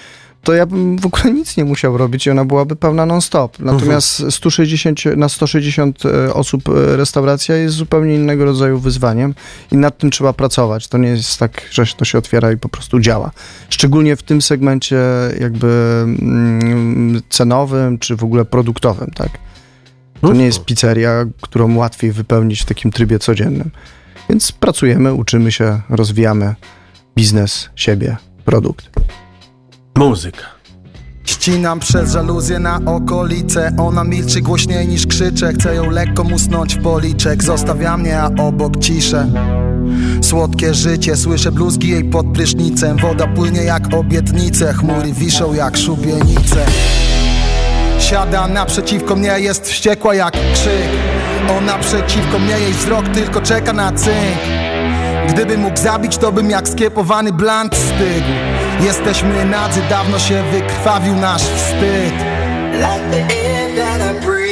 to ja bym w ogóle nic nie musiał robić i ona byłaby pełna non-stop. Natomiast 160, na 160 e, osób e, restauracja jest zupełnie innego rodzaju wyzwaniem i nad tym trzeba pracować. To nie jest tak, że to się otwiera i po prostu działa. Szczególnie w tym segmencie jakby mm, cenowym, czy w ogóle produktowym, tak? To nie jest pizzeria, którą łatwiej wypełnić w takim trybie codziennym. Więc pracujemy, uczymy się, rozwijamy biznes, siebie, produkt. Muzyka. Ścinam przez żaluzję na okolice. Ona milczy głośniej niż krzyczę Chcę ją lekko musnąć w policzek. Zostawia mnie, a obok ciszę. Słodkie życie, słyszę bluzgi jej pod prysznicem. Woda płynie jak obietnice. Chmury wiszą jak szubienice Siada naprzeciwko mnie, jest wściekła jak krzyk. Ona przeciwko mnie, jej wzrok tylko czeka na cynk Gdybym mógł zabić, to bym jak skiepowany blant stygł Jesteśmy nadzy, dawno się wykrwawił nasz wstyd.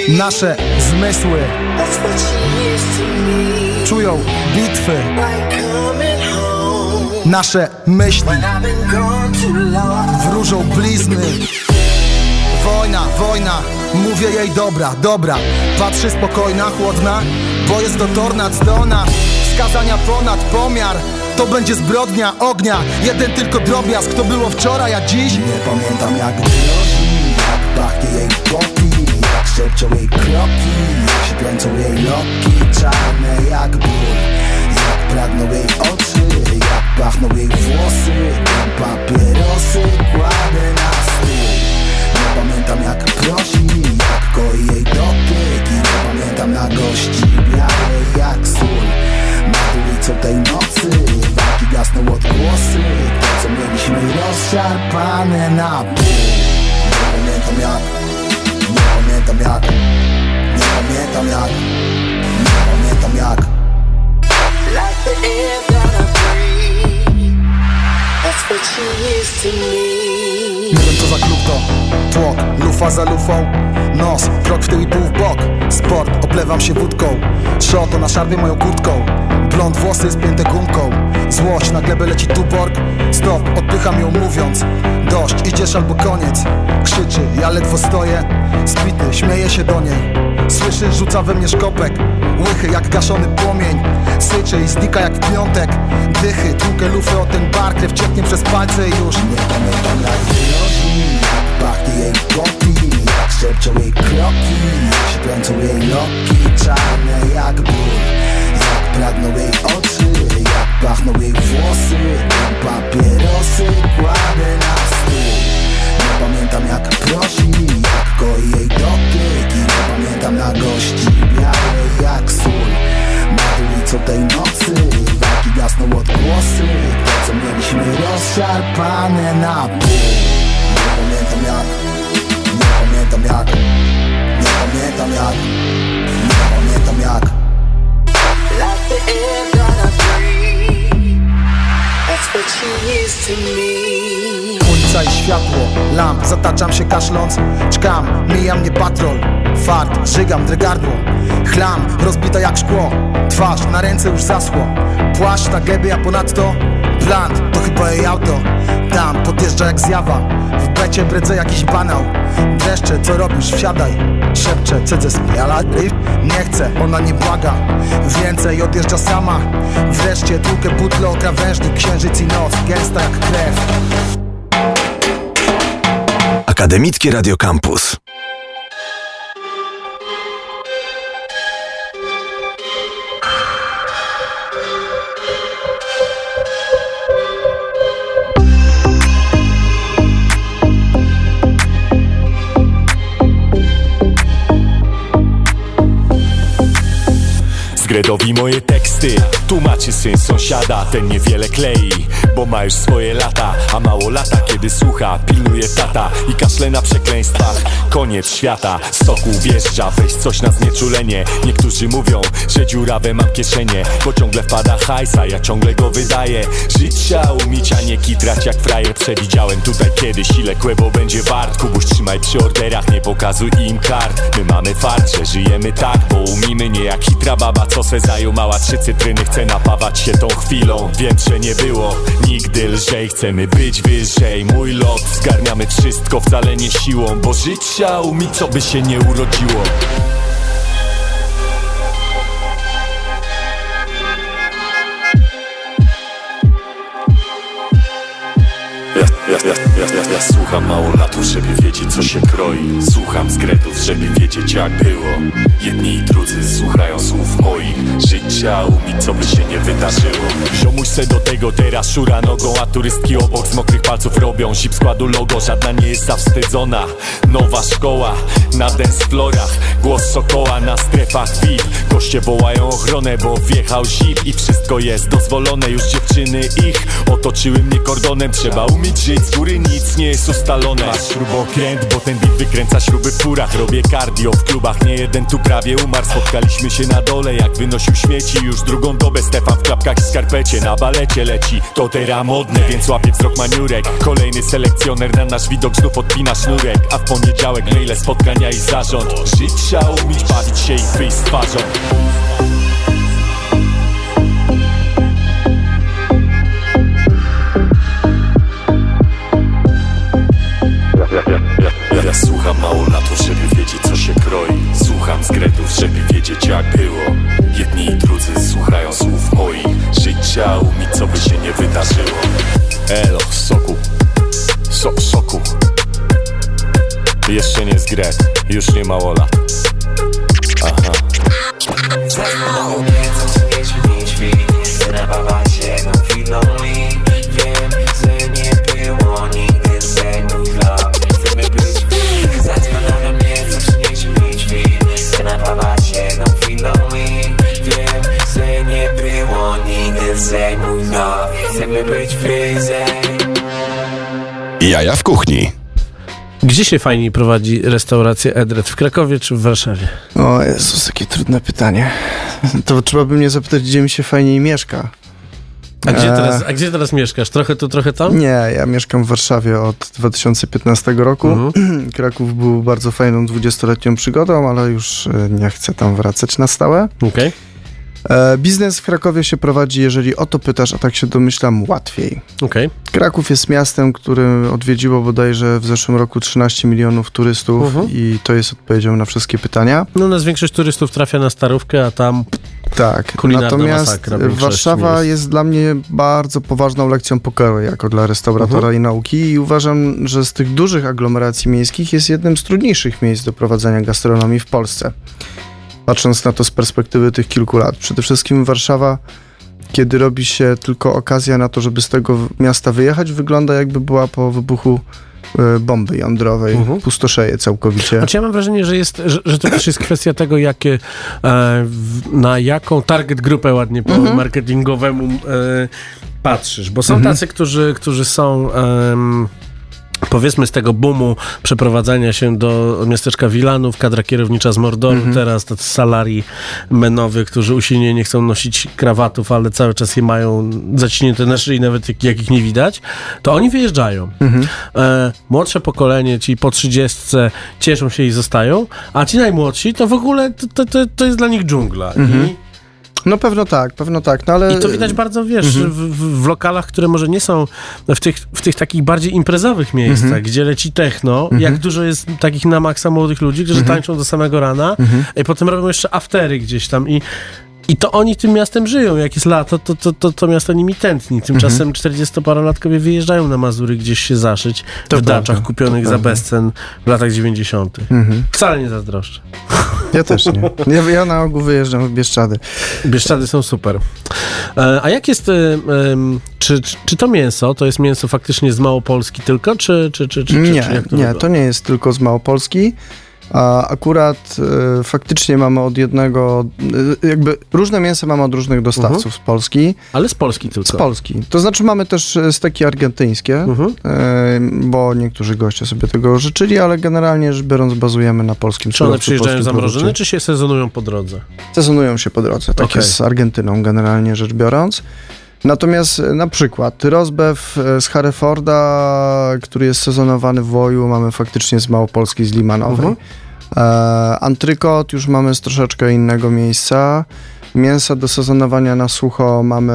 Nasze zmysły czują bitwy. Nasze myśli wróżą blizny Wojna, wojna, mówię jej dobra, dobra. Patrzy spokojna, chłodna, bo jest to tornad zdolna Wskazania ponad pomiar, to będzie zbrodnia ognia. Jeden tylko drobiazg, to było wczoraj, a dziś Nie pamiętam jak grozi, jak pachnie jej popi Jak szepczą jej kroki, jak się kręcą jej loki. Czarne jak ból, jak pragną jej oczy Jak pachną jej włosy, jak papierosy. Kładę na pamiętam jak prosi, jak koi jej dotyk I nie pamiętam na gości białej jak sól. Nad ulicą tej nocy walki gasną odgłosy. To co mieliśmy rozszarpane na pół. Nie pamiętam jak, nie pamiętam jak Nie pamiętam jak, nie pamiętam jak. Like the Nie wiem co za klub to. Tłok, lufa za lufą. Nos, krok w tył i pół w bok. Sport, oplewam się wódką. Szoto na szarbie moją kurtką. Blond włosy spięte gumką. Złość, na glebę leci tuborg Stop, odpycham ją mówiąc. Dość, idziesz albo koniec. Krzyczy, ja ledwo stoję. Spity, śmieje się do niej. Słyszy, rzuca we mnie szkopek. Łychy jak gaszony płomień Syczy i znika jak w piątek. Dychy, tłukę lufy o ten bar Krew cieknie przez palce i już. Nie pamiętam jak grozi Jak pachnie jej popi Jak szepczą jej kroki Jak się kręcą jej loki Czarne jak ból. Jak pragną jej oczy Jak pachną jej włosy Jak papierosy Kładę na stół. Nie pamiętam jak prosi, jak koi jej dotyk I nie pamiętam na gości białej jak sól co tej nocy. Walki gasną odgłosy To co mieliśmy rozszarpane na pół. Nie pamiętam jak Nie pamiętam jak Nie pamiętam jak Nie pamiętam jak. Like the air that I breathe That's what she is to me światło lamp Zataczam się kaszląc, czkam, mija mnie patrol Fart, żygam, drgardło Chlam, rozbita jak szkło Twarz na ręce już zasło Płaszcz na gębie, a ponadto Bland, to chyba jej auto Tam, podjeżdża jak zjawa W becie bredzę jakiś banał Dreszcze, co robisz? Wsiadaj Szepcze, cedzę spiala Nie chcę, ona nie błaga Więcej odjeżdża sama Wreszcie tłukę butle o krawężnik Księżyc i noc, gęsta jak krew Akademickie Radio Campus. Zgredowi moje teksty. Tłumaczy syn sąsiada Ten niewiele klei Bo ma już swoje lata A mało lata kiedy słucha Pilnuje tata I kaszle na przekleństwach. Koniec świata Soku wjeżdża Weź coś na znieczulenie. Niektórzy mówią Że dziurawe mam kieszenie Bo ciągle wpada hajsa Ja ciągle go wydaję. Żyć trzeba umieć A nie kitrać jak frajer. Przewidziałem tutaj kiedyś Ile kłebo będzie wart. Kubuś trzymaj przy orderach Nie pokazuj im kart. My mamy fart, że żyjemy tak Bo umimy nie jak hitra baba Co se zajumała trzy cytryny Chce napawać się tą chwilą. Wiem, że nie było nigdy lżej. Chcemy być wyżej. Mój lot Zgarniamy wszystko wcale nie siłą Bo żyć trzeba umieć co by się nie urodziło Ja, ja, ja, ja, ja, słucham mało latów, żeby wiedzieć co się kroi. Słucham zgredów, żeby wiedzieć jak było. Jedni i drudzy słuchają słów moich. Trzeba umieć, co by się nie wydarzyło. Ziomuś se do tego teraz szura nogą A turystki obok z mokrych palców robią. Zip składu logo, żadna nie jest zawstydzona. Nowa szkoła na dance florach Głos sokoła na strefach VIP. Goście wołają ochronę, bo wjechał zip I wszystko jest dozwolone, już dziewczyny ich Otoczyły mnie kordonem, trzeba umieć żyć z góry Nic nie jest ustalone. Masz śrubokręt, bo ten beat wykręca śruby w furach. Robię cardio w klubach, nie jeden tu prawie umarł. Spotkaliśmy się na dole, jak wynosił śmieci. Już drugą dobę Stefan w klapkach i skarpecie. Na balecie leci, to teraz modne Więc łapie wzrok maniurek. Kolejny selekcjoner na nasz widok znów odpina sznurek. A w poniedziałek maile, spotkania i zarząd. Żyć trzeba umieć, bawić się i wyjść z twarzą Ja, słucham mało latów, żeby wiedzieć co się kroi. Słucham zgredów, żeby wiedzieć jak było. Jedni i drudzy słuchają słów moich. Trzeba umieć, co by się nie wydarzyło. Elo, soku. So, Soku. Jeszcze nie zgret, już nie mało lat Aha Chcemy być wyżej Jaja w kuchni. Gdzie się fajniej prowadzi restaurację Edred? W Krakowie czy w Warszawie? O Jezus, jakie trudne pytanie. To trzeba by mnie zapytać, gdzie mi się fajniej mieszka. A gdzie Eee. teraz, a gdzie teraz mieszkasz? Trochę tu, trochę tam? Nie, ja mieszkam w Warszawie od 2015 roku. Mhm. Kraków był bardzo fajną 20-letnią przygodą, ale już e, nie chcę tam wracać na stałe. Okej. E, biznes w Krakowie się prowadzi, jeżeli o to pytasz, a tak się domyślam, łatwiej. Okej. Kraków jest miastem, które odwiedziło bodajże w zeszłym roku 13 milionów turystów Mhm. i to jest odpowiedzią na wszystkie pytania. No nas większość turystów trafia na Starówkę, a tam Tak, Kulinarna natomiast Warszawa miejsc. jest dla mnie bardzo poważną lekcją pokoju jako dla restauratora Mhm. i nauki i uważam, że z tych dużych aglomeracji miejskich jest jednym z trudniejszych miejsc do prowadzenia gastronomii w Polsce. Patrząc na to z perspektywy tych kilku lat. Przede wszystkim Warszawa, kiedy robi się tylko okazja na to, żeby z tego miasta wyjechać, wygląda jakby była po wybuchu e, bomby jądrowej. Mhm. Pustoszeje całkowicie. Znaczy ja mam wrażenie, że, jest, że, że to też jest kwestia tego, jakie, e, na jaką target grupę ładnie po marketingowemu e, patrzysz. Bo są Mhm. tacy, którzy, którzy są powiedzmy z tego boomu przeprowadzania się do miasteczka Wilanów, kadra kierownicza z Mordoru, Mhm. teraz to salarii menowy, którzy usilnie nie chcą nosić krawatów, ale cały czas je mają zaciśnięte na szyi, nawet jak, jak ich nie widać, to oni wyjeżdżają. Mhm. E, młodsze pokolenie, ci po 30 cieszą się i zostają, a ci najmłodsi to w ogóle to, to, to, to jest dla nich dżungla. Mhm. I No pewno tak, pewno tak, no ale... i to widać bardzo, wiesz, Mhm. w, w, lokalach, które może nie są w tych, w tych takich bardziej imprezowych miejscach, Mhm. gdzie leci techno, Mhm. jak dużo jest takich na maksa młodych ludzi, którzy Mhm. tańczą do samego rana Mhm. i potem robią jeszcze aftery gdzieś tam i i to oni tym miastem żyją. Jak jest lato, to to, to, to miasto nimi tętni. Tymczasem 40-parolatkowie wyjeżdżają na Mazury gdzieś się zaszyć To w daczach prawda, kupionych to za prawda. bezcen w latach 90. Mhm. Wcale nie zazdroszczę. Ja też nie. Ja, ja na ogół wyjeżdżam w Bieszczady. Bieszczady są super. E, a jak jest, e, czy, czy, to mięso, to jest mięso faktycznie z Małopolski tylko, czy, czy, czy, czy, czy, Nie, czy nie, to nie jest tylko z Małopolski. A akurat e, faktycznie mamy od jednego, e, jakby różne mięsa mamy od różnych dostawców Mhm. z Polski. Ale z Polski tylko. Z Polski. To znaczy mamy też e, steki argentyńskie, Mhm. e, bo niektórzy goście sobie tego życzyli, ale generalnie rzecz biorąc bazujemy na polskim Czy one przyjeżdżają zamrożone, czy się sezonują po drodze? Sezonują się po drodze, tak Okej. jest z Argentyną generalnie rzecz biorąc. Natomiast e, na przykład rozbew e, z Herreforda, który jest sezonowany w Woju, mamy faktycznie z Małopolski, z Limanowej. Mhm. E, antrykot już mamy z troszeczkę innego miejsca. Mięsa do sezonowania na sucho mamy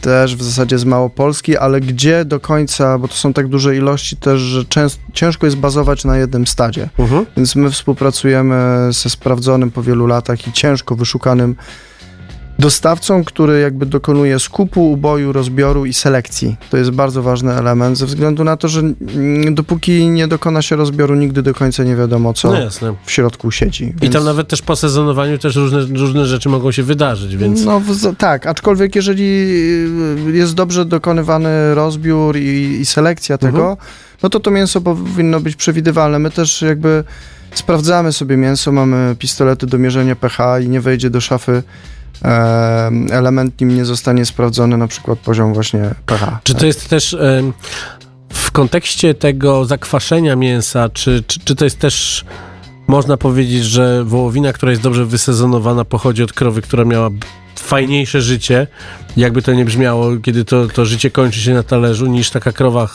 też w zasadzie z Małopolski, ale gdzie do końca, bo to są tak duże ilości też, że ciężko jest bazować na jednym stadzie. Mhm. Więc my współpracujemy ze sprawdzonym po wielu latach i ciężko wyszukanym dostawcą, który jakby dokonuje skupu, uboju, rozbioru i selekcji. To jest bardzo ważny element, ze względu na to, że dopóki nie dokona się rozbioru, nigdy do końca nie wiadomo, co No w środku siedzi. I Więc- tam nawet też po sezonowaniu też różne, różne rzeczy mogą się wydarzyć, więc... No w- tak, aczkolwiek jeżeli y, jest dobrze dokonywany rozbiór i, i selekcja tego, Mhm. no to to mięso powinno być przewidywalne. My też jakby sprawdzamy sobie mięso, mamy pistolety do mierzenia pH i nie wejdzie do szafy element, nim nie zostanie sprawdzony na przykład poziom właśnie pH. Czy to jest też w kontekście tego zakwaszenia mięsa, czy, czy, czy to jest też można powiedzieć, że wołowina, która jest dobrze wysezonowana, pochodzi od krowy, która miała fajniejsze życie, jakby to nie brzmiało, kiedy to, to życie kończy się na talerzu, niż taka krowa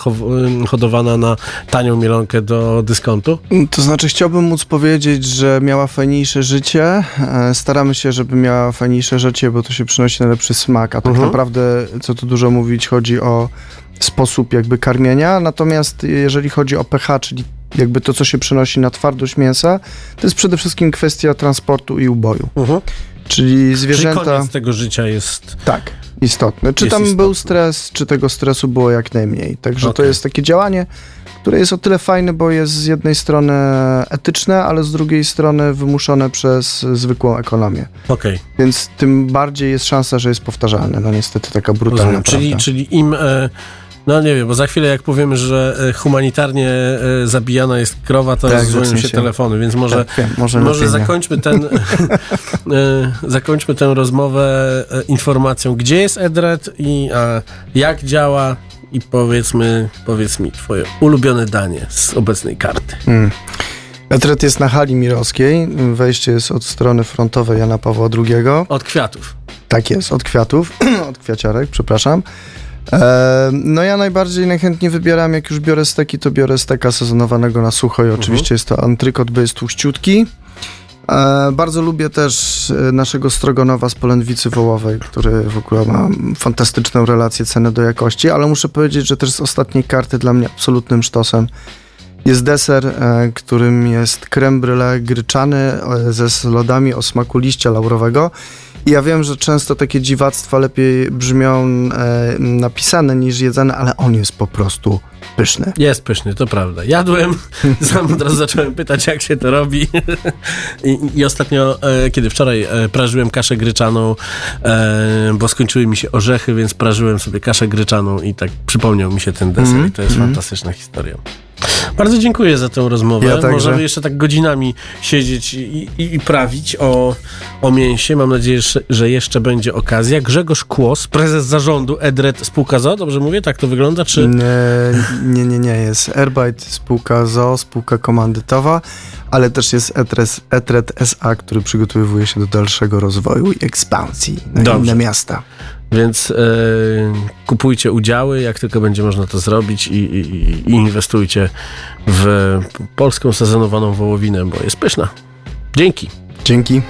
hodowana na tanią mielonkę do dyskontu? To znaczy, chciałbym móc powiedzieć, że miała fajniejsze życie. E, Staramy się, żeby miała fajniejsze życie, bo to się przynosi najlepszy smak, a tak Mhm. naprawdę, co tu dużo mówić, chodzi o sposób jakby karmienia. Natomiast jeżeli chodzi o pH, czyli jakby to, co się przenosi na twardość mięsa, to jest przede wszystkim kwestia transportu i uboju. Czyli Czyli zwierzęta... koniec tego życia jest... Tak, istotne. Czy tam istotne. był stres, czy tego stresu było jak najmniej. Także to Okej. jest takie działanie, które jest o tyle fajne, bo jest z jednej strony etyczne, ale z drugiej strony wymuszone przez zwykłą ekonomię. Okej. Więc tym bardziej jest szansa, że jest powtarzalne. No niestety taka brutalna Rozumiem. Czyli, czyli im. E, no nie wiem, bo za chwilę jak powiemy, że e, humanitarnie e, zabijana jest krowa, to Tak, rozdzwonią się się- telefony, więc może, Tak, wiem, może może zakończmy, ten, e, zakończmy tę rozmowę informacją, gdzie jest Edred i a, jak działa i powiedzmy, powiedz mi twoje ulubione danie z obecnej karty. Hmm. Etret jest na hali mirowskiej. Wejście jest od strony frontowej Jana Pawła II. Od kwiatów. Tak jest, od kwiatów, od kwiaciarek, przepraszam. E, no ja najbardziej najchętniej wybieram, jak już biorę steki, to biorę steka sezonowanego na sucho i oczywiście jest to antrykot, bo jest tłuściutki. E, bardzo lubię też e, naszego strogonowa z polędwicy wołowej, który w ogóle ma fantastyczną relację ceny do jakości, ale muszę powiedzieć, że też z ostatniej karty dla mnie absolutnym sztosem jest deser, e, którym jest creme brulee gryczany e, ze lodami o smaku liścia laurowego. I ja wiem, że często takie dziwactwa lepiej brzmią e, napisane niż jedzone, ale on jest po prostu pyszny. Jest pyszny, to prawda. Jadłem, sam od razu zacząłem pytać, jak się to robi. I, i ostatnio, e, kiedy wczoraj e, prażyłem kaszę gryczaną, e, bo skończyły mi się orzechy, więc prażyłem sobie kaszę gryczaną i tak przypomniał mi się ten deser Mhm, i to jest mhm. fantastyczna historia. Bardzo dziękuję za tę rozmowę. Ja także. Możemy jeszcze tak godzinami siedzieć i, i, i prawić o, o mięsie. Mam nadzieję, że- jeszcze będzie okazja. Grzegorz Kłos, prezes zarządu Edred Spółka ZO, dobrze mówię? Tak to wygląda? Czy... Nie, nie, nie. Jest Airbyte, spółka ZO, spółka komandytowa, ale też jest Etres, Etret SA, który przygotowuje się do dalszego rozwoju i ekspansji na Dobrze. inne miasta. Więc e, kupujcie udziały, jak tylko będzie można to zrobić i, i, i- i inwestujcie w polską sezonowaną wołowinę, bo jest pyszna. Dzięki. Dzięki.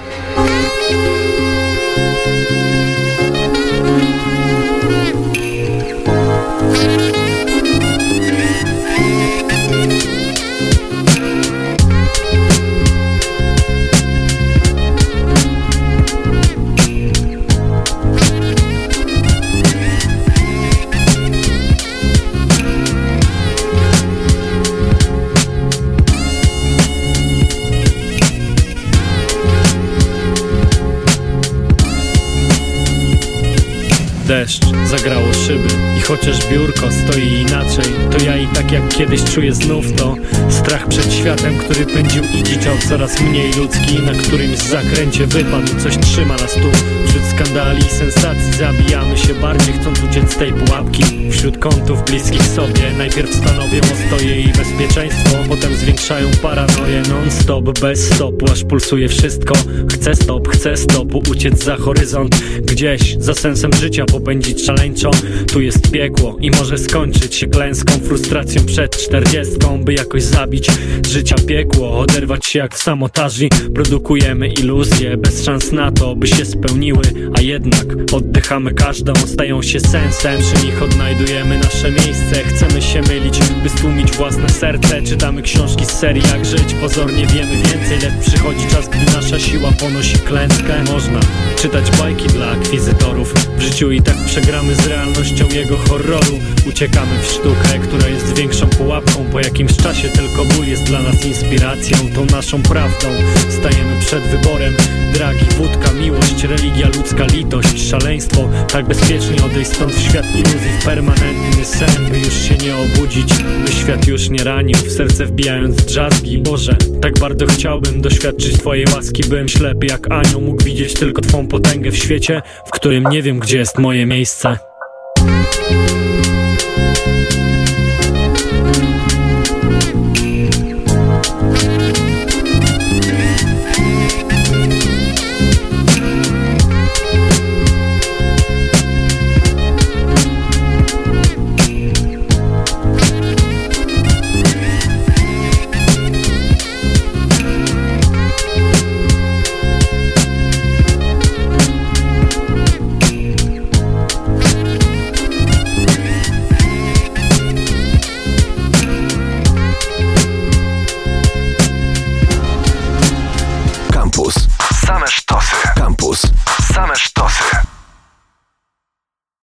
Zagrało szyby chociaż biurko stoi inaczej To ja i tak jak kiedyś czuję znów to Strach przed światem, który pędził i dziczał coraz mniej ludzki Na którymś zakręcie wypadł, coś trzyma nas tu. Wśród skandali i sensacji zabijamy się bardziej chcąc uciec z tej pułapki. Wśród kątów bliskich sobie Najpierw stanowią ostoje i bezpieczeństwo Potem zwiększają paranoję non-stop, bez stopu Aż pulsuje wszystko. Chcę stop, chcę stopu, uciec za horyzont Gdzieś za sensem życia popędzić szaleńczo. Tu jest piekło i może skończyć się klęską Frustracją przed czterdziestką, by jakoś zabić Życia piekło, oderwać się jak w samotaży. Produkujemy iluzje, bez szans na to, by się spełniły A jednak oddychamy każdą, stają się sensem. Przy nich odnajdujemy nasze miejsce Chcemy się mylić, by stłumić własne serce. Czytamy książki z serii jak żyć Pozornie wiemy więcej, lecz przychodzi czas, gdy nasza siła ponosi klęskę. Można czytać bajki dla akwizytorów. W życiu i tak przegramy z realnością jego horroru. Uciekamy w sztukę, która jest większą pułapką. Po jakimś czasie tylko ból jest dla nas inspiracją Tą naszą prawdą. Stajemy przed wyborem. Dragi, wódka, miłość, religia, ludzka litość Szaleństwo, tak bezpiecznie odejść stąd w świat iluzji W permanentny sen, by już się nie obudzić. By świat już nie ranił, w serce wbijając drzazgi. Boże, tak bardzo chciałbym doświadczyć Twojej łaski Byłem ślepy jak anioł, mógł widzieć tylko Twą potęgę w świecie W którym nie wiem, gdzie jest moje miejsce Campus. Same